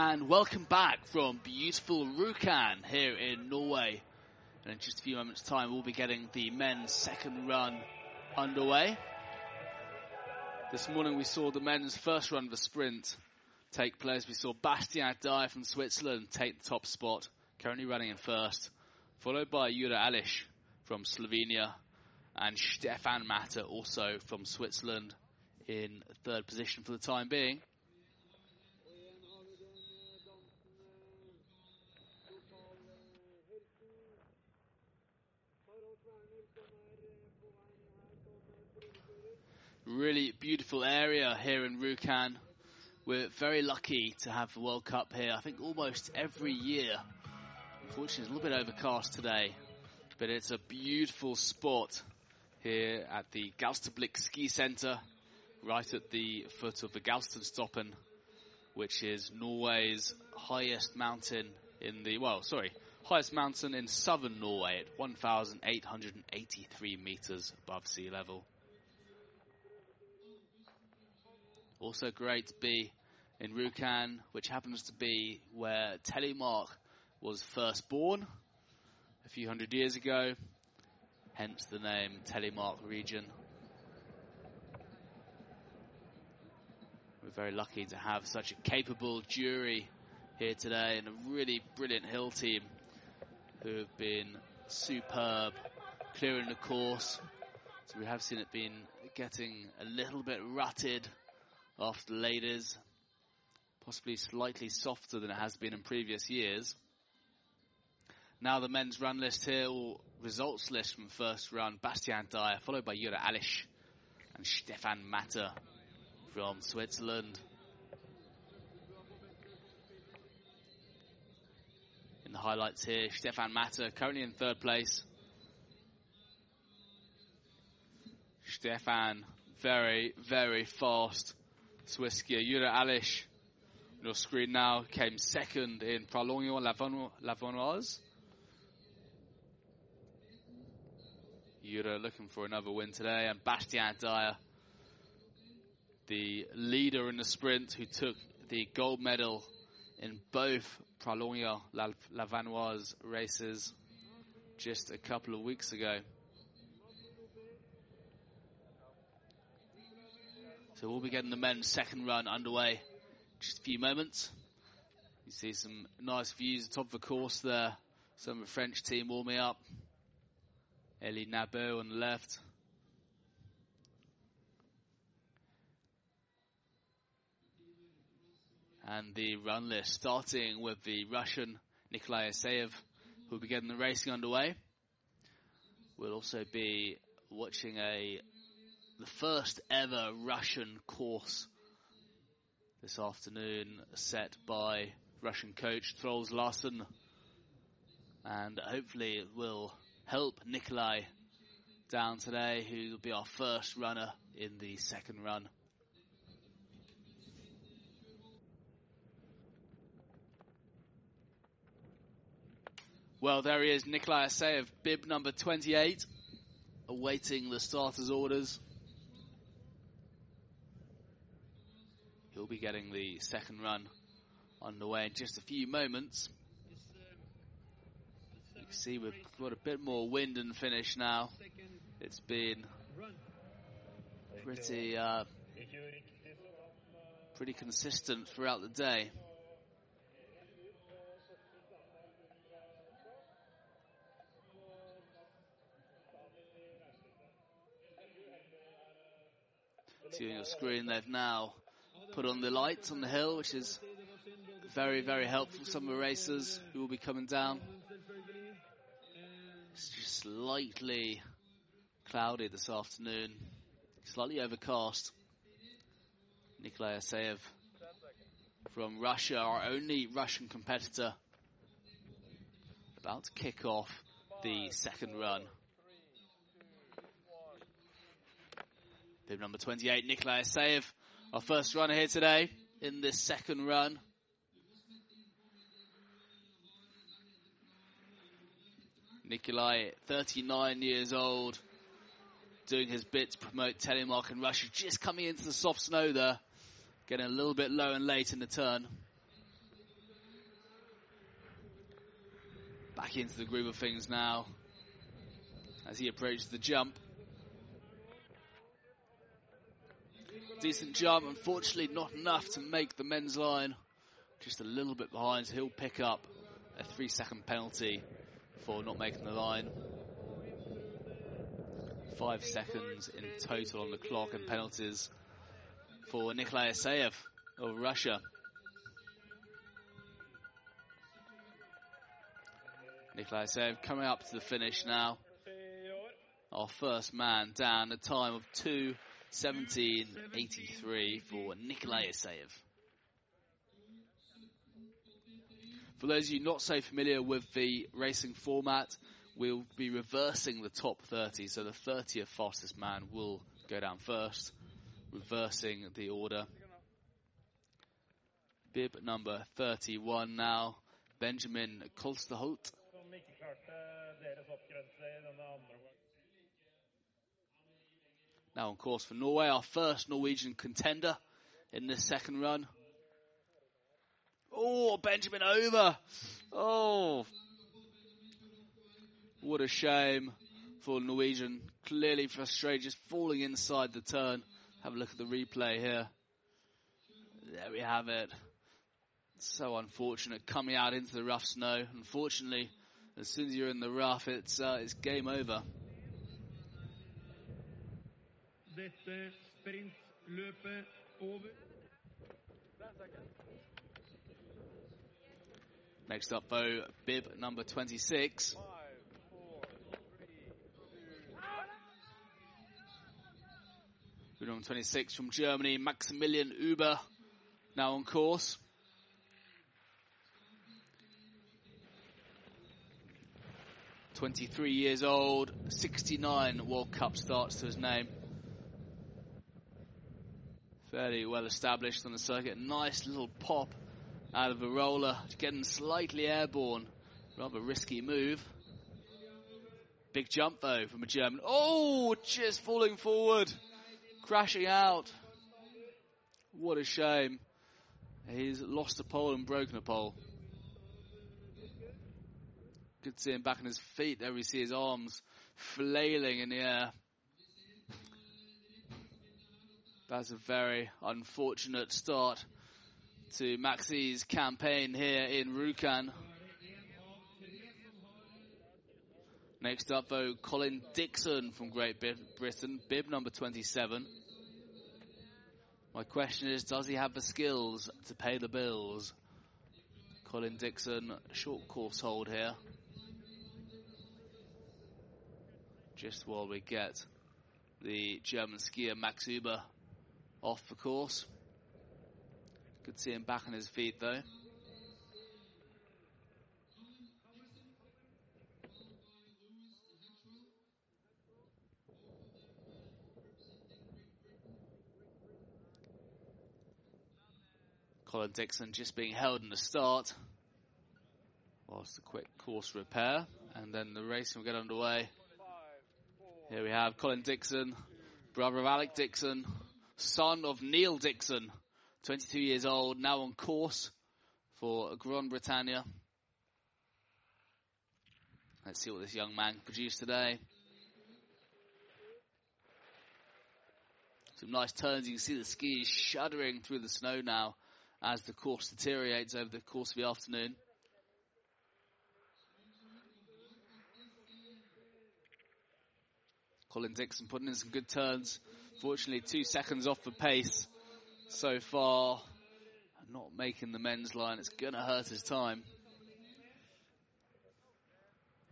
and welcome back from beautiful Rjukan here in Norway. And in just a few moments' time, we'll be getting the men's second run underway. This morning, we saw the men's first run of the sprint take place. We saw Bastian Dayer from Switzerland take the top spot, currently running in first, followed by Jura Alish from Slovenia and Stefan Matter also from Switzerland in third position for the time being. Really beautiful area here in Rjukan. We're very lucky to have the World Cup here. I think almost every year. Unfortunately, it's a little bit overcast today, but it's a beautiful spot here at the Gaustablikk Ski Centre, right at the foot of the Gaustatoppen, which is Norway's highest mountain in the, well, sorry, highest mountain in southern Norway at 1,883 meters above sea level. Also great to be in Rjukan, which happens to be where Telemark was first born a few hundred years ago, hence the name Telemark region. We're very lucky to have such a capable jury here today and a really brilliant hill team who have been superb clearing the course. So we have seen it been getting a little bit rutted after the ladies, possibly slightly softer than it has been in previous years. Now the men's run list here, results list from first run, Bastian Dayer, followed by Jura Alish and Stefan Matter from Switzerland. In the highlights here, Stefan Matter currently in third place. Stefan, very, very fast. Swiss skier Jura Alish, your screen now, came second in Pralognan Lavanoise. Jura looking for another win today, and Bastian Dayer, the leader in the sprint who took the gold medal in both Pralognan Lavanoise races just a couple of weeks ago. So we'll be getting the men's second run underway in just a few moments. You see some nice views top of the course there. Some of the French team warming up. Elie Nabo on the left. And the run list starting with the Russian Nikolai Isayev who will be getting the racing underway. We'll also be watching a the first ever Russian course this afternoon set by Russian coach Troels Larsen. And hopefully it will help Nikolai down today, who will be our first runner in the second run. Well, there he is, Nikolai Isayev, bib number 28, awaiting the starter's orders. He'll be getting the second run underway in just a few moments. You can see we've got a bit more wind and finish now. It's been pretty uh, pretty consistent throughout the day. See on your screen, they've now put on the lights on the hill, which is very, very helpful some of the racers who will be coming down. It's just slightly cloudy this afternoon, slightly overcast. Nikolai Isayev from Russia, our only Russian competitor, about to kick off the second run. Bib number 28, Nikolai Isayev our first runner here today in this second run. Nikolai, 39 years old, doing his bit to promote Telemark and Russia, just coming into the soft snow there, getting a little bit low and late in the turn. Back into the groove of things now as he approaches the jump. Decent jump, unfortunately not enough to make the men's line. Just a little bit behind, he'll pick up a three second penalty for not making the line. Five seconds in total on the clock and penalties for Nikolai Isayev of Russia. Nikolai Isayev coming up to the finish now. our first man down, a time of 2.17.83 for Nikolai Isayev. For those of you not so familiar with the racing format, we'll be reversing the top 30, so the 30th fastest man will go down first, reversing the order. Bib number 31 now, Benjamin Kolsterholt. Now on course for Norway, our first Norwegian contender in this second run. Oh, Benjamin over. Oh, what a shame for Norwegian. Clearly frustrated, just falling inside the turn. Have a look at the replay here. There we have it. So unfortunate coming out into the rough snow. Unfortunately, as soon as you're in the rough, it's uh, it's game over. Dette sprintløpet over. Next up, though, bib number 26. Bib number 26 from Germany, Maximilian Uber, now on course. Twenty-three years old, sixty-nine World Cup starts to his name. Fairly well established on the circuit. Nice little pop out of a roller, getting slightly airborne. Rather risky move. Big jump though from a German. Oh, just falling forward, crashing out. What a shame. He's lost a pole and broken a pole. Good to see him back on his feet. There we see his arms flailing in the air. That's a very unfortunate start to Maxi's campaign here in Rjukan. Next up, though, Colin Dixon from Great Britain, bib number 27. My question is, does he have the skills to pay the bills? Colin Dixon, short course hold here. Just while we get the German skier Max Uber off the course. To see him back on his feet though. Colin Dixon just being held in the start. Whilst a quick course repair and then the race will get underway. Here we have Colin Dixon, brother of Alec Dixon, son of Neil Dixon, 22 years old, now on course for Grand Britannia. Let's see what this young man produced today. Some nice turns. You can see the skis shuddering through the snow now as the course deteriorates over the course of the afternoon. Colin Dixon putting in some good turns. Fortunately, two seconds off the pace so far. Not making the men's line. It's going to hurt his time.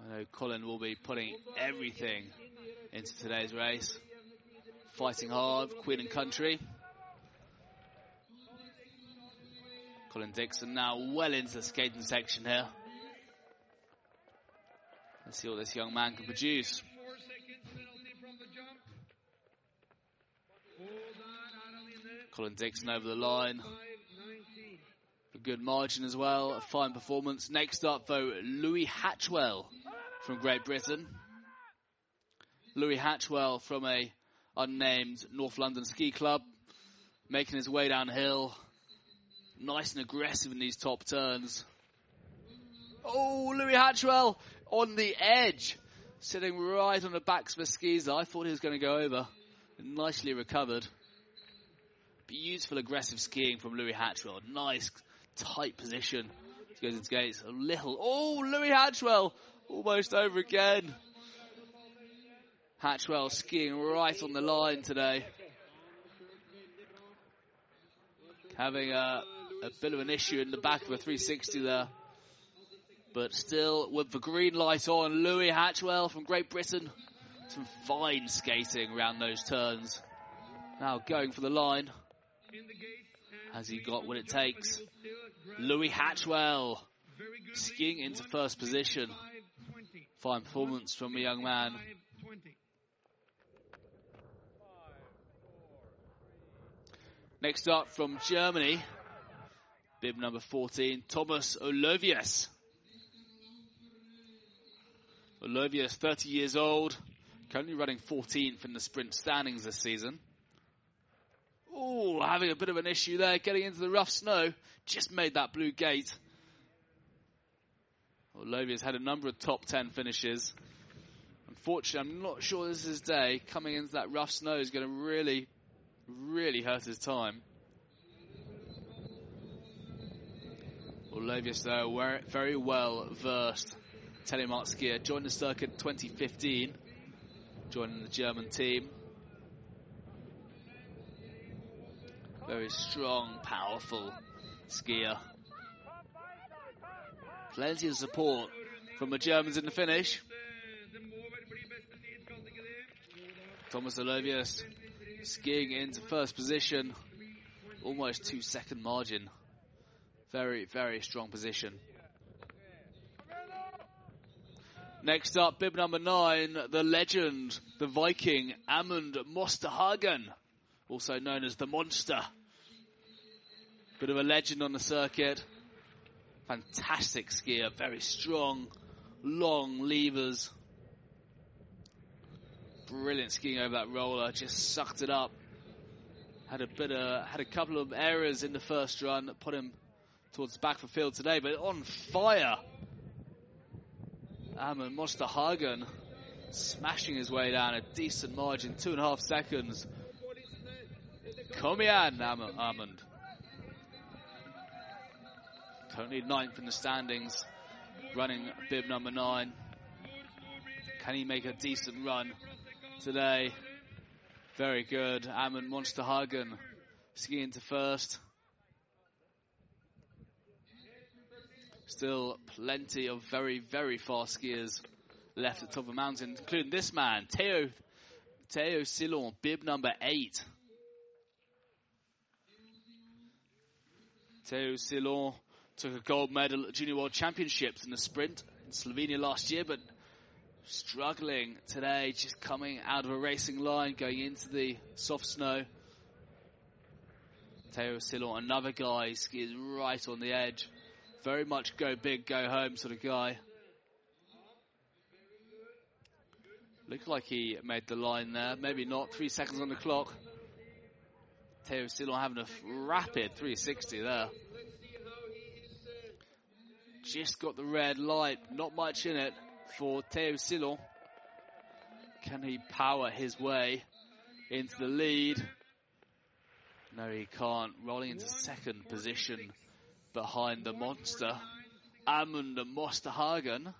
I know Colin will be putting everything into today's race. Fighting hard, Queen and Country. Colin Dixon now well into the skating section here. Let's see what this young man can produce. Four seconds penalty from the jump. Og der er han inne. Colin Dixon over the line. A good margin as well. A fine performance. Next up, though, Louis Hatchwell from Great Britain. Louis Hatchwell from a unnamed North London ski club, making his way downhill. Nice and aggressive in these top turns. Oh, Louis Hatchwell on the edge, sitting right on the backs of the skis. I thought he was going to go over. Nicely recovered. Beautiful aggressive skiing from Louis Hatchwell. Nice tight position. He goes into gates a little. Oh, Louis Hatchwell almost over again. Hatchwell skiing right on the line today. Having a, a bit of an issue in the back of a 360 there. But still, with the green light on, Louis Hatchwell from Great Britain Some fine skating around those turns. Now going for the line. Has he got what it takes? Louis Hatchwell skiing into first position. Fine performance from a young man. Next up from Germany, bib number 14, Thomas Olovius. Olovius, 30 years old, currently running 14th in the sprint standings this season. Oh, having a bit of an issue there, getting into the rough snow. Just made that blue gate. Olovius had a number of top 10 finishes. Unfortunately, I'm not sure this is his day. Coming into that rough snow is going to really, really hurt his time. Olovius, though, very well versed telemark skier. Joined the circuit 2015, joining the German team. Very strong, powerful skier. Plenty of support from the Germans in the finish. Thomas Olovius skiing into first position. Almost two second margin. Very, very strong position. Next up, bib number nine, the legend, the Viking, Amund Mosterhagen, also known as the Monster. Bit of a legend on the circuit. Fantastic skier, very strong, long levers. Brilliant skiing over that roller, just sucked it up. Had a bit of, had a couple of errors in the first run that put him towards the back of the field today, but on fire. Amund Mosterhagen smashing his way down a decent margin, two and a half seconds. Come Komian Amund. Currently ninth in the standings, running bib number nine. Can he make a decent run today? Very good. Amund Mosterhagen skiing to first. Still plenty of very, very fast skiers left at the top of the mountain, including this man, Theo, Theo Sillon, bib number eight. Theo Sillon took a gold medal at Junior World Championships in the sprint in Slovenia last year, but struggling today, just coming out of a racing line, going into the soft snow. Theo Sillon, another guy, skis right on the edge. Very much go big, go home sort of guy. Looked like he made the line there. Maybe not. Three seconds on the clock. Theo Sillon having a rapid 360 there. Just got the red light. Not much in it for Theo Sillon. Can he power his way into the lead? No, he can't. Rolling into second position behind the monster, Amund Mosterhagen.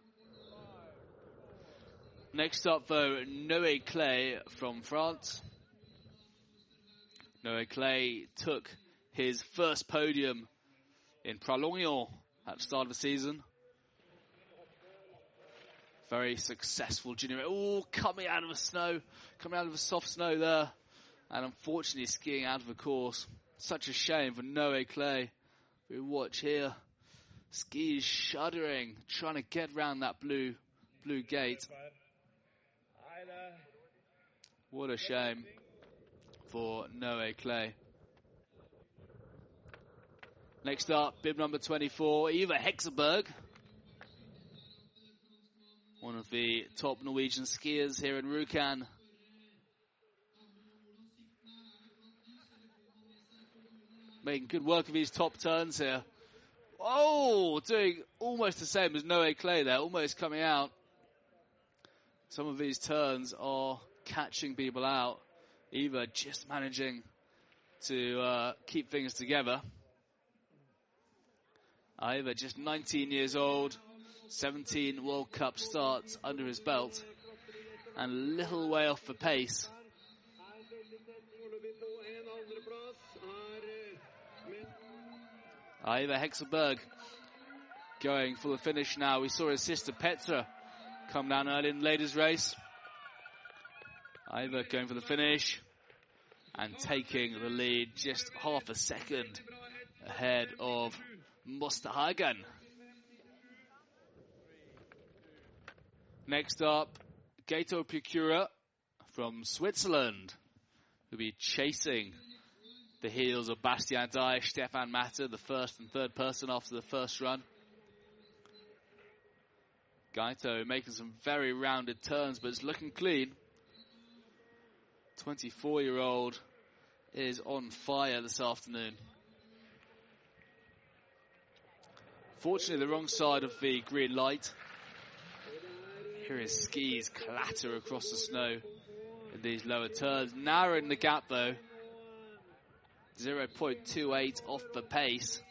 Next up, though, Noé Claye from France. Noé Claye took his first podium in Pralognan at the start of the season. Very successful junior. Oh, coming out of the snow, coming out of the soft snow there, and unfortunately skiing out of the course. Such a shame for Noé Claye. We watch here. Skis shuddering, trying to get round that blue blue gate. What a shame for Noé Claye. Next up, bib number 24, Iver Hekseberg. One of the top Norwegian skiers here in Rjukan. making good work of his top turns here. Oh, doing almost the same as Noé Claye there, almost coming out. Some of these turns are catching people out, Iver just managing to uh, keep things together. Iver just 19 years old, 17 World Cup starts under his belt, and a little way off the pace. Iver Hekseberg going for the finish now. We saw his sister Petra come down early in the ladies' race. Iver going for the finish and taking the lead just half a second ahead of Mustahagan. Next up, Gato Procura from Switzerland, who'll be chasing the heels of Bastian Dayer, Stefan Matter, the first and third person after the first run. Gaito making some very rounded turns, but it's looking clean. 24 year old is on fire this afternoon. Fortunately, the wrong side of the green light. Here his skis clatter across the snow in these lower turns. Narrowing the gap though. 0.28 off the pace.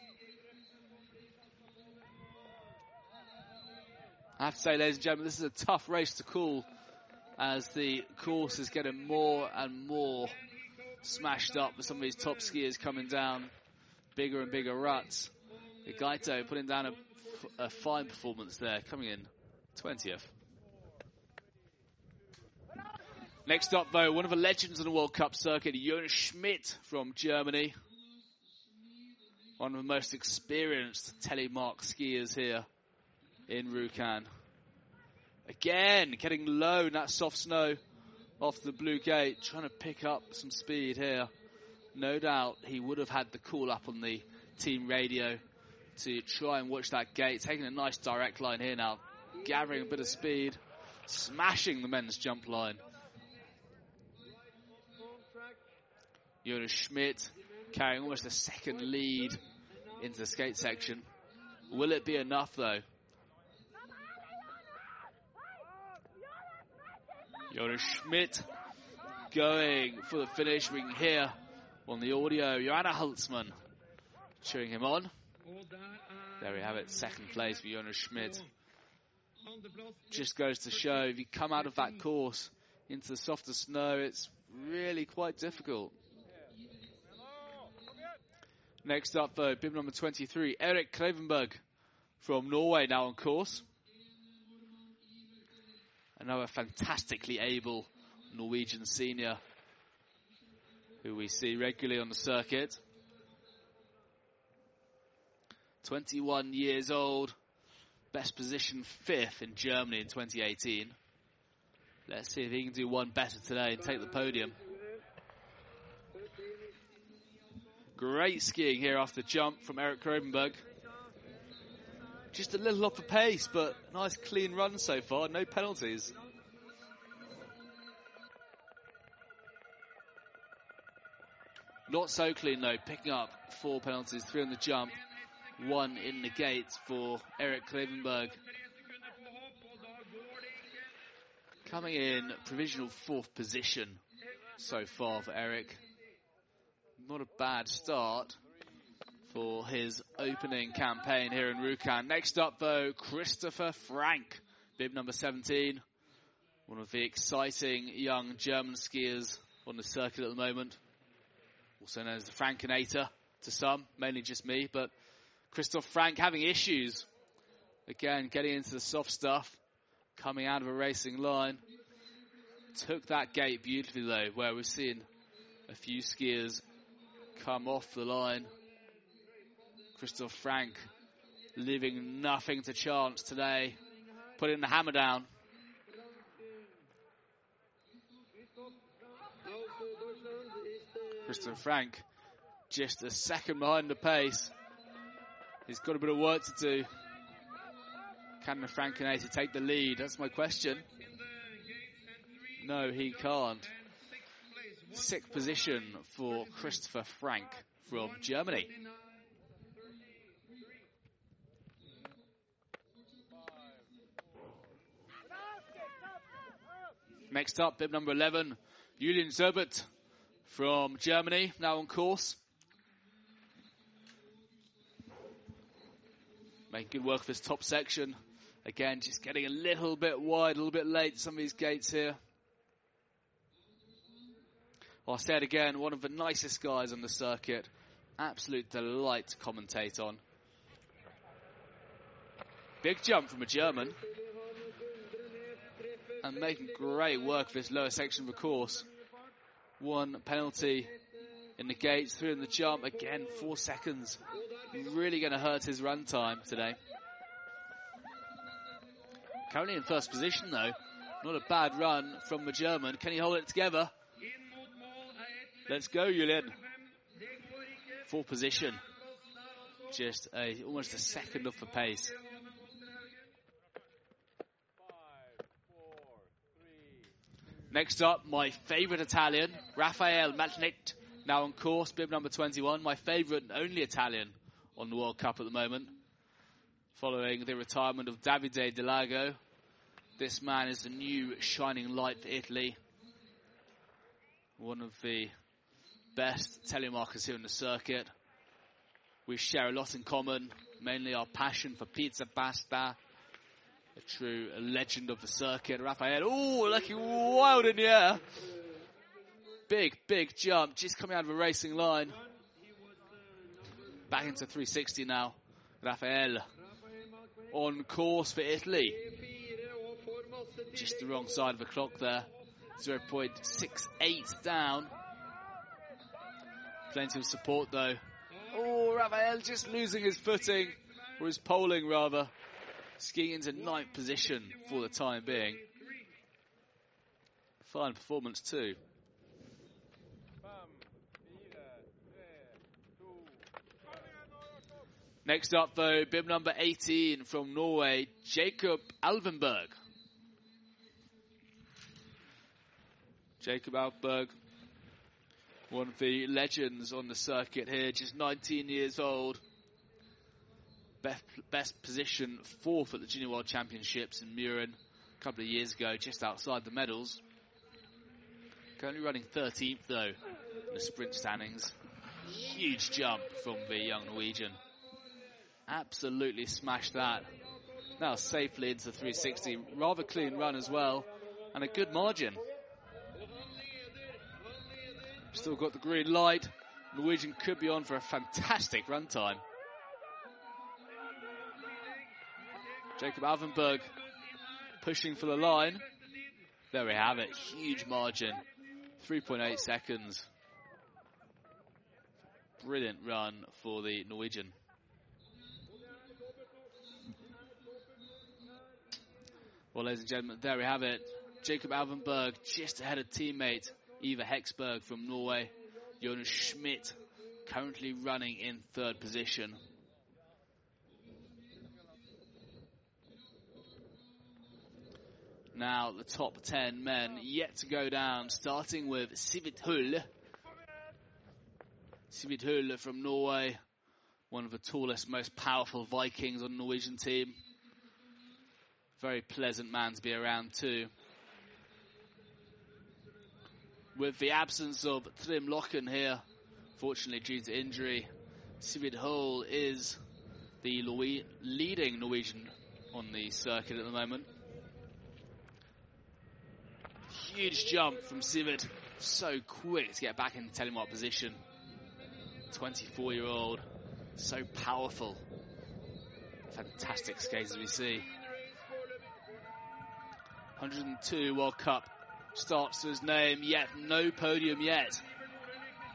I have to say, ladies and gentlemen, this is a tough race to call as the course is getting more and more smashed up with some of these top skiers coming down bigger and bigger ruts. Gaito putting down a, a fine performance there, coming in 20th. Next up, though, one of the legends of the World Cup circuit, Jonas Schmidt from Germany. One of the most experienced telemark skiers here in Rjukan. Again, getting low in that soft snow off the blue gate, trying to pick up some speed here. No doubt he would have had the call up on the team radio to try and watch that gate. Taking a nice direct line here now, gathering a bit of speed, smashing the men's jump line. Jonas Schmidt carrying almost a second lead into the skate section. Will it be enough though? Jonas Schmidt going for the finish. We can hear on the audio Joanna Holtzman cheering him on. There we have it, second place for Jonas Schmidt. Just goes to show if you come out of that course into the softer snow, it's really quite difficult. Next up, though, bib number 23, Eric Klevenberg from Norway now on course. Another fantastically able Norwegian senior who we see regularly on the circuit. 21 years old, best position fifth in Germany in 2018. Let's see if he can do one better today and take the podium. Great skiing here after the jump from Eric Klevenberg. Just a little off the pace, but nice clean run so far, no penalties. Not so clean though, picking up four penalties, three on the jump, one in the gate for Eric Klevenberg. Coming in provisional fourth position so far for Eric. Not a bad start for his opening campaign here in Rjukan. Next up though, Christopher Frank, bib number 17. One of the exciting young German skiers on the circuit at the moment. Also known as the Frankenator to some, mainly just me, but Christoph Frank having issues. Again, getting into the soft stuff, coming out of a racing line. Took that gate beautifully though, where we've seen a few skiers come off the line. Christoph Frank leaving nothing to chance today, putting the hammer down. Christoph Frank just a second behind the pace. He's got a bit of work to do. Can the Frankenator take the lead? That's my question. No, he can't. Sixth position for Christopher Frank from Germany. Next up, bib number 11, Julian Zerbert from Germany, now on course. Making good work of this top section. Again, just getting a little bit wide, a little bit late, some of these gates here. I'll say it again, one of the nicest guys on the circuit. Absolute delight to commentate on. Big jump from a German. and making great work of this lower section of the course. One penalty in the gates, through in the jump. Again, four seconds. Really going to hurt his run time today. Currently in first position though. Not a bad run from the German. Can he hold it together? Let's go, Julian. Full position. Just a almost a second off the pace. Next up, my favourite Italian, Rafael Matnet, now on course, bib number 21. My favourite and only Italian on the World Cup at the moment. Following the retirement of Davide Delago, this man is the new shining light for Italy. One of the best telemarkers here in the circuit. We share a lot in common, mainly our passion for pizza pasta. A true legend of the circuit. Rafael, oh, looking wild in the air. Big, big jump, just coming out of a racing line. Back into 360 now. Rafael on course for Italy. Just the wrong side of the clock there. 0.68 down. Plenty of support though. Oh, Rafael just losing his footing, or his poling rather. Skiing into ninth position for the time being. Fine performance too. Next up though, bib number 18 from Norway, Jacob Alvenberg. Jacob Alvenberg, one of the legends on the circuit here, just 19 years old. Best, best position fourth at the Junior World Championships in Murin a couple of years ago, just outside the medals. Currently running 13th though in the sprint standings. Huge jump from the young Norwegian. Absolutely smashed that. Now safely into 360. Rather clean run as well. And a good margin. Still got the green light. Norwegian could be on for a fantastic run time. Jacob Alvenberg pushing for the line. There we have it. Huge margin. 3.8 seconds. Brilliant run for the Norwegian. Well, ladies and gentlemen, there we have it. Jacob Alvenberg just ahead of teammate Eva Hexberg from Norway. Jonas Schmidt currently running in third position. Now the top 10 men yet to go down, starting with Sivert Hull. Sivert Hull from Norway, one of the tallest, most powerful Vikings on the Norwegian team. Very pleasant man to be around too. With the absence of Trym Lochen here, fortunately due to injury, Sivert Hull is the leading Norwegian on the circuit at the moment. Huge jump from Sivert. So quick to get back in telemark position. 24 year old. So powerful. Fantastic skates as we see. 102 World Cup starts his name, yet no podium yet.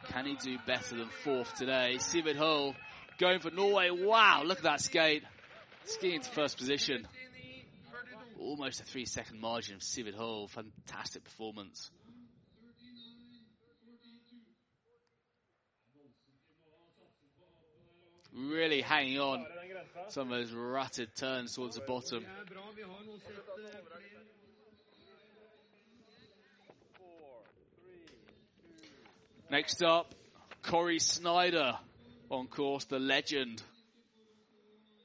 Can he do better than fourth today? Sivert Hull going for Norway. Wow, look at that skate. Skiing to first position. Almost a three second margin of Sivert Hull. Fantastic performance. Really hanging on some of those rutted turns towards the bottom. Next up, Corey Snyder on course, the legend.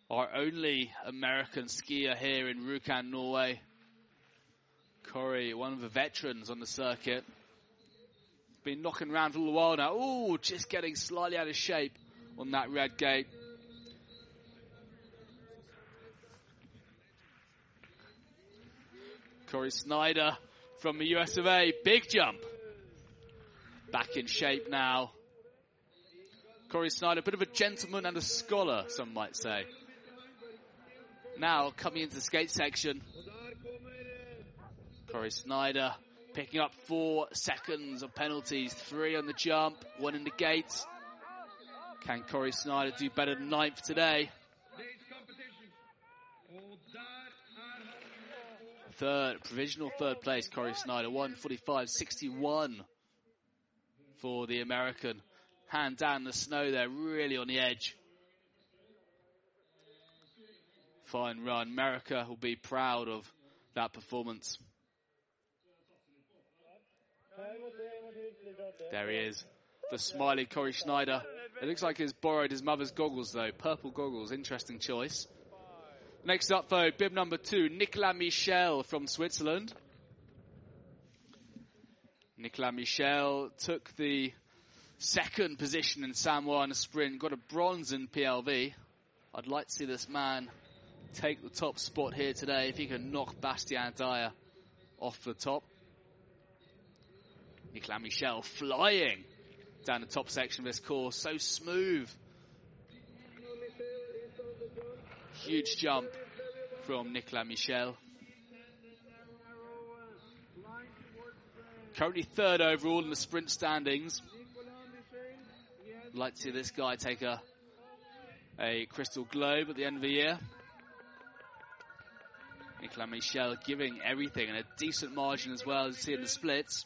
Our only American skier here in Rjukan, Norway. Corey, one of the veterans on the circuit. Been knocking around for a little while now. Ooh, just getting slightly out of shape on that red gate. Corey Snyder from the US of A. Big jump. Back in shape now. Corey Snyder, a bit of a gentleman and a scholar, some might say. Now coming into the skate section. Corey Snyder picking up four seconds of penalties, three on the jump, one in the gates. Can Corey Snyder do better than ninth today? Third, provisional third place, Corey Snyder, 145.61 for the American. Hand down the snow there, really on the edge. Fine run. America will be proud of that performance. There he is. The smiley Corey Snyder. It looks like he's borrowed his mother's goggles though. Purple goggles. Interesting choice. Next up though, bib number two, Nicolas Michel from Switzerland. Nicolas Michel took the second position in Samoëns in a sprint, got a bronze in PLV. I'd like to see this man take the top spot here today if he can knock Bastian Dayer off the top. Nicolas Michel flying down the top section of this course, so smooth. Huge jump from Nicolas Michel. Currently third overall in the sprint standings. I'd Like to see this guy take a a crystal globe at the end of the year. Nicolas Michel giving everything and a decent margin as well as you see in the splits.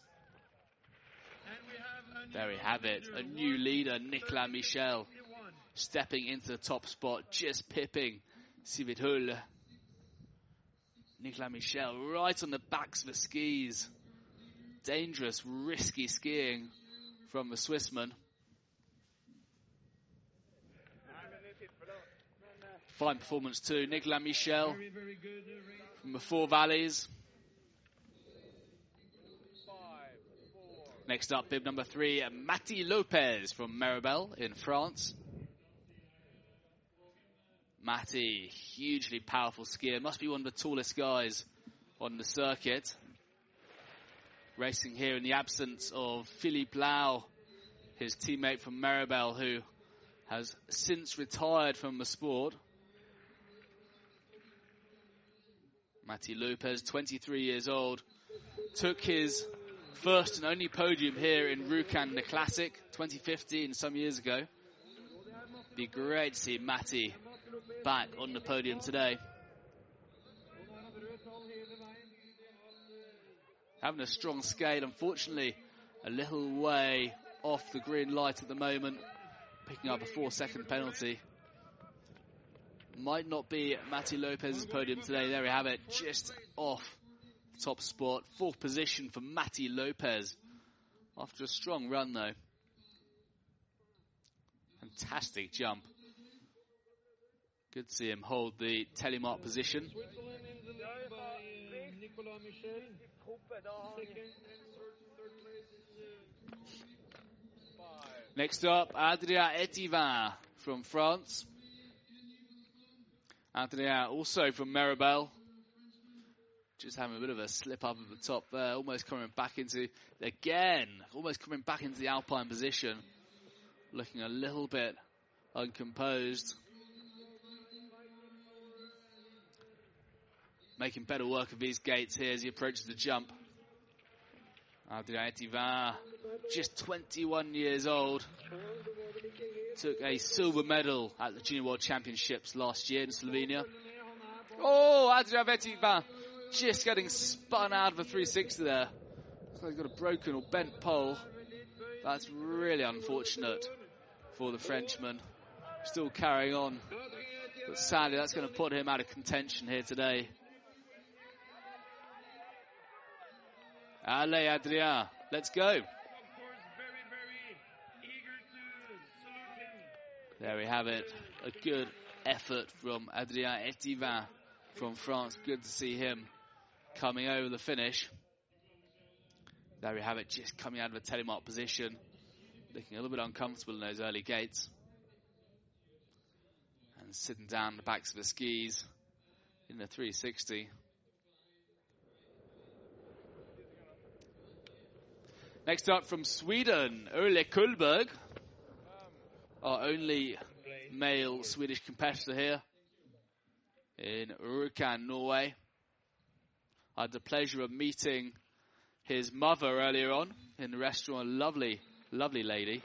There we have it. A new leader, Nicolas Michel, stepping into the top spot, just pipping Sivert Hull. Nicolas Michel right on the backs of the skis. Dangerous, risky skiing from the Swissman. Fine performance too. Nicolas Michel from the Four Valleys. Next up, bib number three, Matti Lopez from Méribel in France. Matti, hugely powerful skier, must be one of the tallest guys on the circuit. Racing here in the absence of Philippe Lau, his teammate from Méribel, who has since retired from the sport. Matti Lopez, 23 years old, took his first and only podium here in Rjukan, the Classic, 2015, some years ago. Be great to see Matti back on the podium today. Having a strong skate, unfortunately, a little way off the green light at the moment, picking up a four second penalty. Might not be Matti Lopez's podium today. There we have it, just off the top spot. Fourth position for Matti Lopez after a strong run, though. Fantastic jump. Good to see him hold the telemark position. Next up, Adrien Etiva from France. Adrien also from Méribel. Just having a bit of a slip up at the top there, almost coming back into, again, almost coming back into the Alpine position. Looking a little bit uncomposed. Making better work of these gates here as he approaches the jump. Adrien Etivin, just 21 years old, took a silver medal at the Junior World Championships last year in Slovenia. Oh, Adrien Etivin just getting spun out of a 360 there. Looks like he's got a broken or bent pole. That's really unfortunate for the Frenchman. Still carrying on. But sadly, that's going to put him out of contention here today. Allez, Adrien, let's go. There we have it. A good effort from Adrien Etivin from France. Good to see him coming over the finish. There we have it, just coming out of a telemark position. Looking a little bit uncomfortable in those early gates. And sitting down the backs of the skis in the 360. Next up from Sweden, Ole Kullberg. Our only male Swedish competitor here in Rjukan, Norway. I had the pleasure of meeting his mother earlier on in the restaurant. Lovely, lovely lady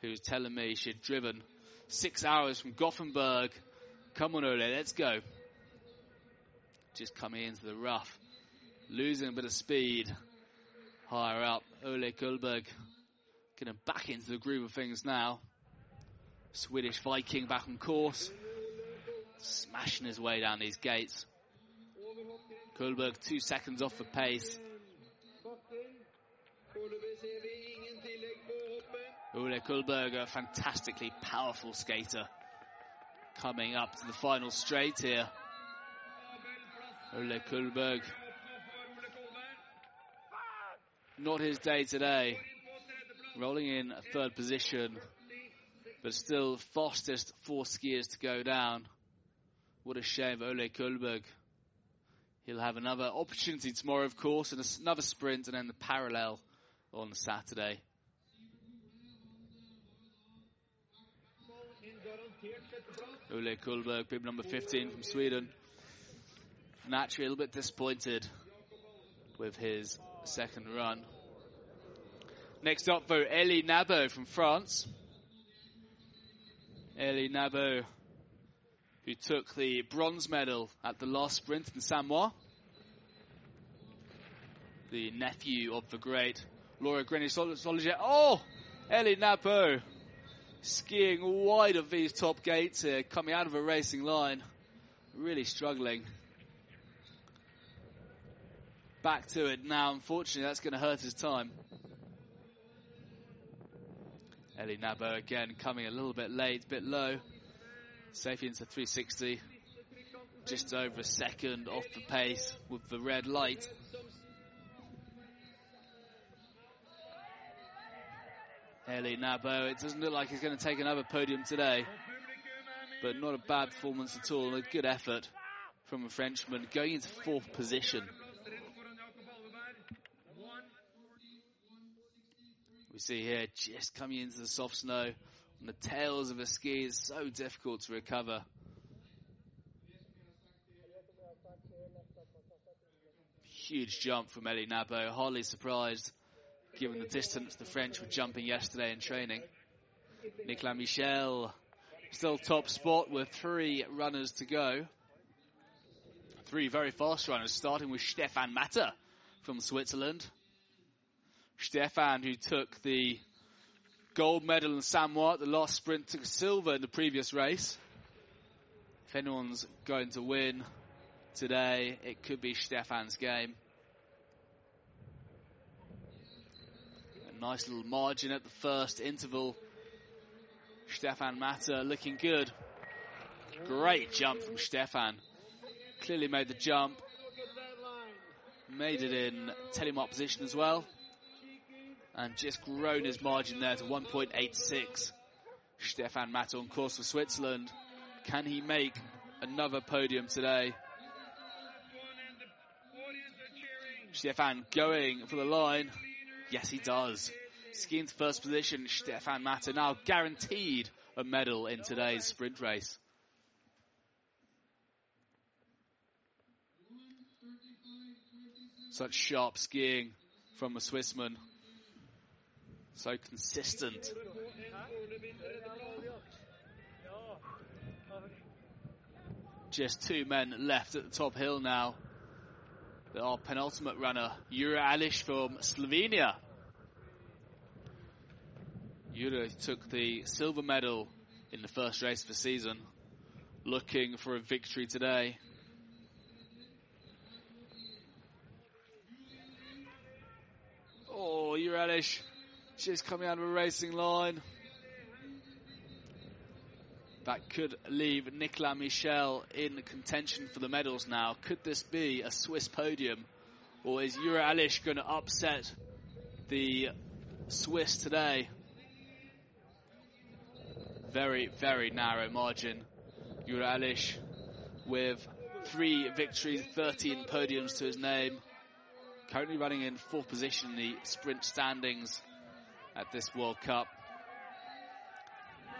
who was telling me she'd driven six hours from Gothenburg. Come on, Ole, let's go. Just coming into the rough, losing a bit of speed. Higher up, Ole Kullberg getting back into the groove of things now. Swedish Viking back on course, smashing his way down these gates. Kullberg two seconds off the pace. Ole Kullberg, a fantastically powerful skater, coming up to the final straight here. Ole Kullberg. Not his day today. Rolling in third position, but still fastest four skiers to go down. What a shame, Ole Kullberg. He'll have another opportunity tomorrow, of course, and another sprint, and then the parallel on Saturday. Ole Kullberg, bib number 15 from Sweden. Naturally, a little bit disappointed with his second run. Next up, though, Elie Nabo from France. Elie Nabo, who took the bronze medal at the last sprint in Samoëns. The nephew of the great Laura Grenier Soliget. Oh! Elie Nabo skiing wide of these top gates here, coming out of a racing line. Really struggling. Back to it now. Unfortunately, that's going to hurt his time. Elie Nabo again coming a little bit late, a bit low. Safely into 360. Just over a second off the pace with the red light. Elie Nabo, it doesn't look like he's going to take another podium today, but not a bad performance at all, a good effort from a Frenchman going into fourth position. See here just coming into the soft snow on the tails of a ski is so difficult to recover. Huge jump from Elie Nabo, hardly surprised given the distance the French were jumping yesterday in training. Nicolas Michel still top spot with three runners to go. Three very fast runners, starting with Stefan Matter from Switzerland. Stefan, who took the gold medal in Samoëns the last sprint, took silver in the previous race. If anyone's going to win today, it could be Stefan's game. A nice little margin at the first interval. Stefan Matter looking good. Great jump from Stefan. Clearly made the jump. Made it in telemark position as well and just grown his margin there to 1.86. Stefan Matter on course for Switzerland. Can he make another podium today? Stefan going for the line. Yes, he does. Skiing to first position, Stefan Matter now guaranteed a medal in today's sprint race. Such sharp skiing from a Swissman so consistent. Just two men left at the top hill now. Our penultimate runner, Jure Aleš from Slovenia. Jure took the silver medal in the first race of the season, looking for a victory today. Oh, Jure Aleš just coming out of a racing line. That could leave Nicolas Michel in contention for the medals now. Could this be a Swiss podium? Or is Jure Aleš going to upset the Swiss today? Very, very narrow margin. Jure Aleš with three victories, 13 podiums to his name. Currently running in fourth position in the sprint standings at this World Cup.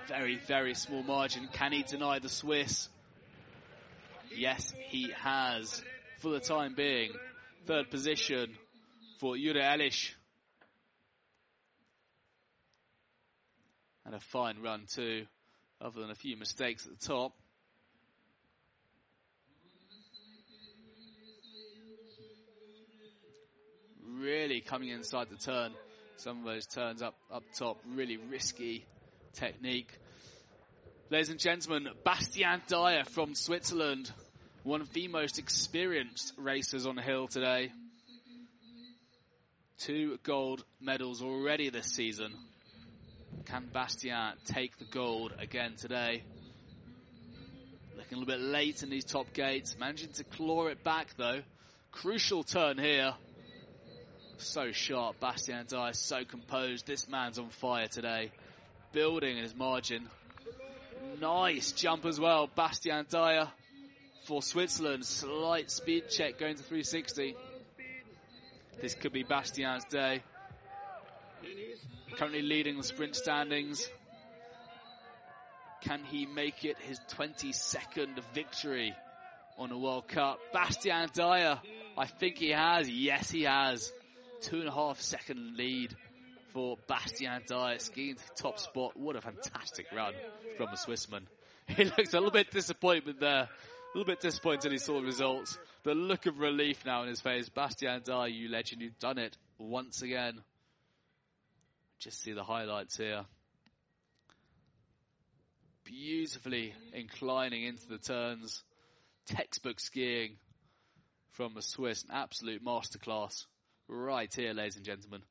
Very, very small margin. Can he deny the Swiss? Yes, he has. For the time being, third position for Jure Aleš. And a fine run too, other than a few mistakes at the top. Really coming inside the turn. Some of those turns up, up top, really risky technique. Ladies and gentlemen, Bastian Dayer from Switzerland, one of the most experienced racers on the hill today. Two gold medals already this season. Can Bastian take the gold again today? Looking a little bit late in these top gates, managing to claw it back though. Crucial turn here. So sharp, Bastien Dayer, so composed. This man's on fire today. Building his margin. Nice jump as well, Bastian Dayer for Switzerland. Slight speed check going to 360. This could be Bastian's day. Currently leading the sprint standings. Can he make it his 22nd victory on a World Cup? Bastian Dayer. I think he has. Yes, he has. Two and a half second lead for Bastian Dayer, skiing to the top spot. What a fantastic run from the Swissman. He looks a little bit disappointed there. A little bit disappointed he saw the results. The look of relief now in his face. Bastian Dayer, you legend, you've done it once again. Just see the highlights here. Beautifully inclining into the turns. Textbook skiing from the Swiss. An absolute masterclass right here, ladies and gentlemen.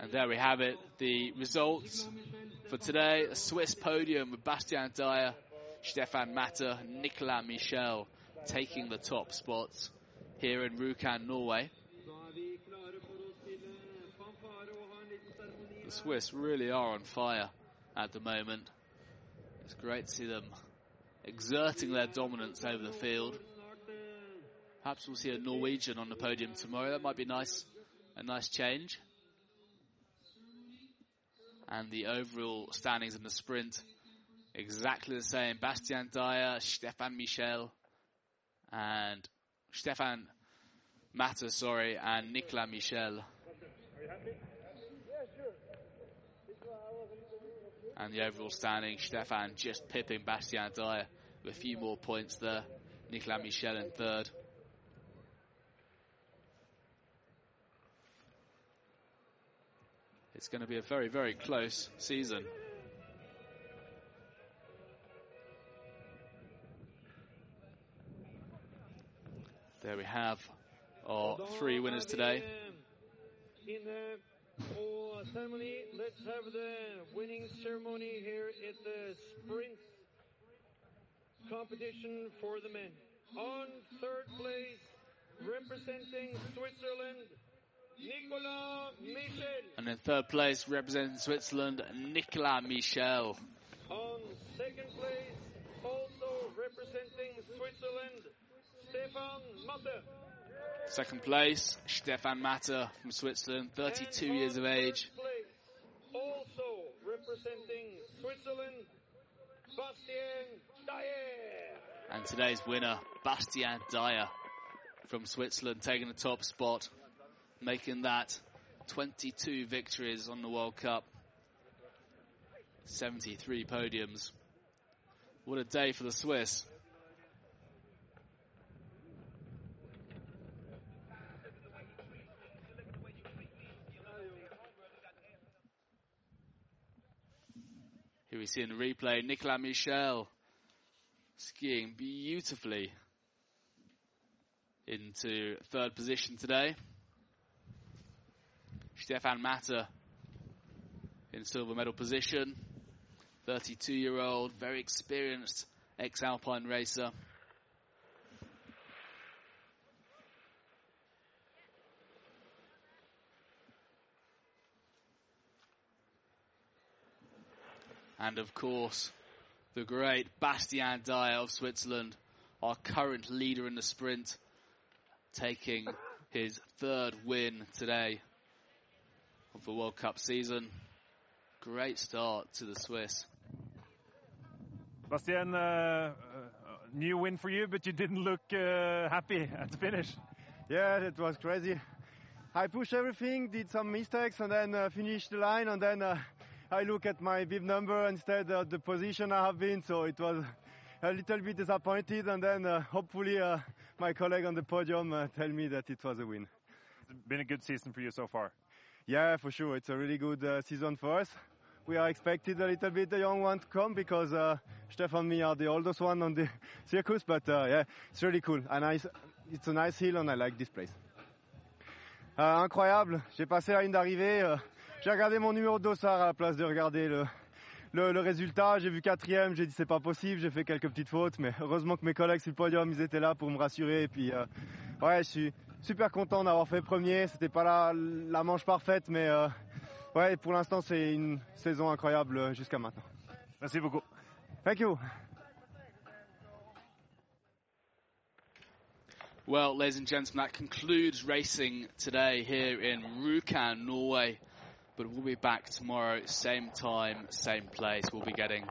And there we have it, the results for today. A Swiss podium with Bastian Dayer, Stefan Matter, Nicolas Michel taking the top spots here in Rjukan, Norway. The Swiss really are on fire at the moment. It's great to see them exerting their dominance over the field. Perhaps we'll see a Norwegian on the podium tomorrow. That might be nice, a nice change. And the overall standings in the sprint exactly the same. Bastian Dayer, Stefan Michel, and Stefan Matter, sorry, and Nicolas Michel. And the overall standing, Stefan just pipping Bastian with a few more points there. Nicolas Michel in third. It's going to be a very, very close season. There we have our three winners today. In the ceremony, let's have the winning ceremony here at the sprint competition for the men. On third place, representing Switzerland, Nicolas Michel. And in third place, representing Switzerland, Nicolas Michel. On second place, also representing Switzerland, Stefan Matter. Second place, Stefan Matter from Switzerland, 32 And years of age. place, also representing Switzerland, Bastien. And today's winner, Bastian Dayer from Switzerland, taking the top spot, making that 22 victories on the World Cup, 73 podiums. What a day for the Swiss. Here we see in the replay Nicolas Michel skiing beautifully into third position today. Stefan Matter in silver medal position. 32 year old, very experienced ex Alpine racer. And of course, the great Bastian Dayer of Switzerland, our current leader in the sprint, taking his third win today of the World Cup season. Great start to the Swiss. Bastian, uh, uh, new win for you, but you didn't look uh, happy at the finish. Yeah, it was crazy. I pushed everything, did some mistakes, and then uh, finished the line. And then uh, I look at my bib number instead of the position I have been. So it was a little bit disappointed. And then uh, hopefully uh, my colleague on the podium uh, tell me that it was a win. It's been a good season for you so far. Yeah, for sure. It's a really good uh, season for us. We are expected a little bit the young one to come because uh, Stefan and me are the oldest one on the circus. But uh, yeah, it's really cool. And I, it's a nice hill and I like this place. Incroyable. J'ai passé la ligne d'arrivée. J'ai regardé mon numéro de dossard à la place de regarder le, le, le résultat. J'ai vu quatrième. J'ai dit c'est pas possible. J'ai fait quelques petites fautes, mais heureusement que mes collègues sur le podium ils étaient là pour me rassurer. Et puis euh, ouais, je suis super content d'avoir fait premier. C'était pas la, la manche parfaite, mais euh, ouais, pour l'instant c'est une saison incroyable euh, jusqu'à maintenant. Merci beaucoup. Thank you. Well, ladies and gentlemen, that concludes racing today here in Rjukan, Norway. But we'll be back tomorrow, same time, same place. We'll be getting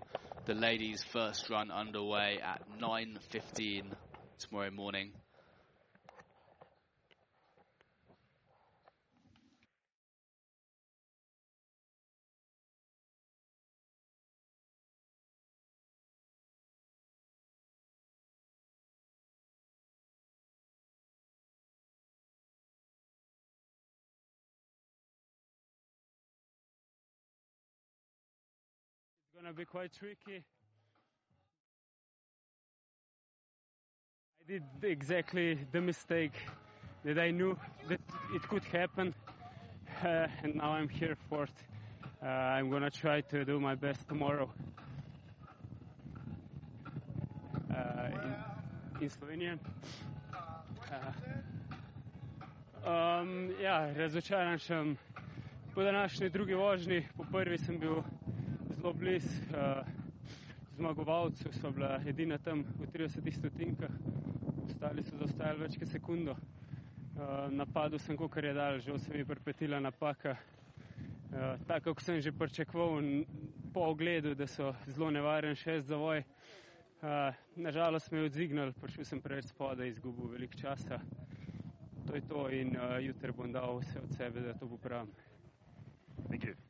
the ladies' first run underway at 9.15 tomorrow morning. Gonna be quite tricky. I did exactly the mistake that I knew that it could happen, uh, and now I'm here fourth. Uh, I'm gonna try to do my best tomorrow. Uh, in, in. Uh, um, ja, razočaran sem po današnji drugi vožnji. Po prvi sem bil zelo blizu uh, zmagovalcu, sva bila edina tam v 30 stotinkah, ostali so zaostajali več kot sekundo. Uh, napadel sem, kar je dal, žal se mi je pripetila napaka. Uh, tako kot sem že pričakoval po ogledu, da so zelo nevaren šest zavoj. Uh, nažalost me je odzignal, prišel sem preveč spodaj, izgubil veliko časa. To je to in uh, jutri bom dal vse od sebe, da to popravim. Thank you.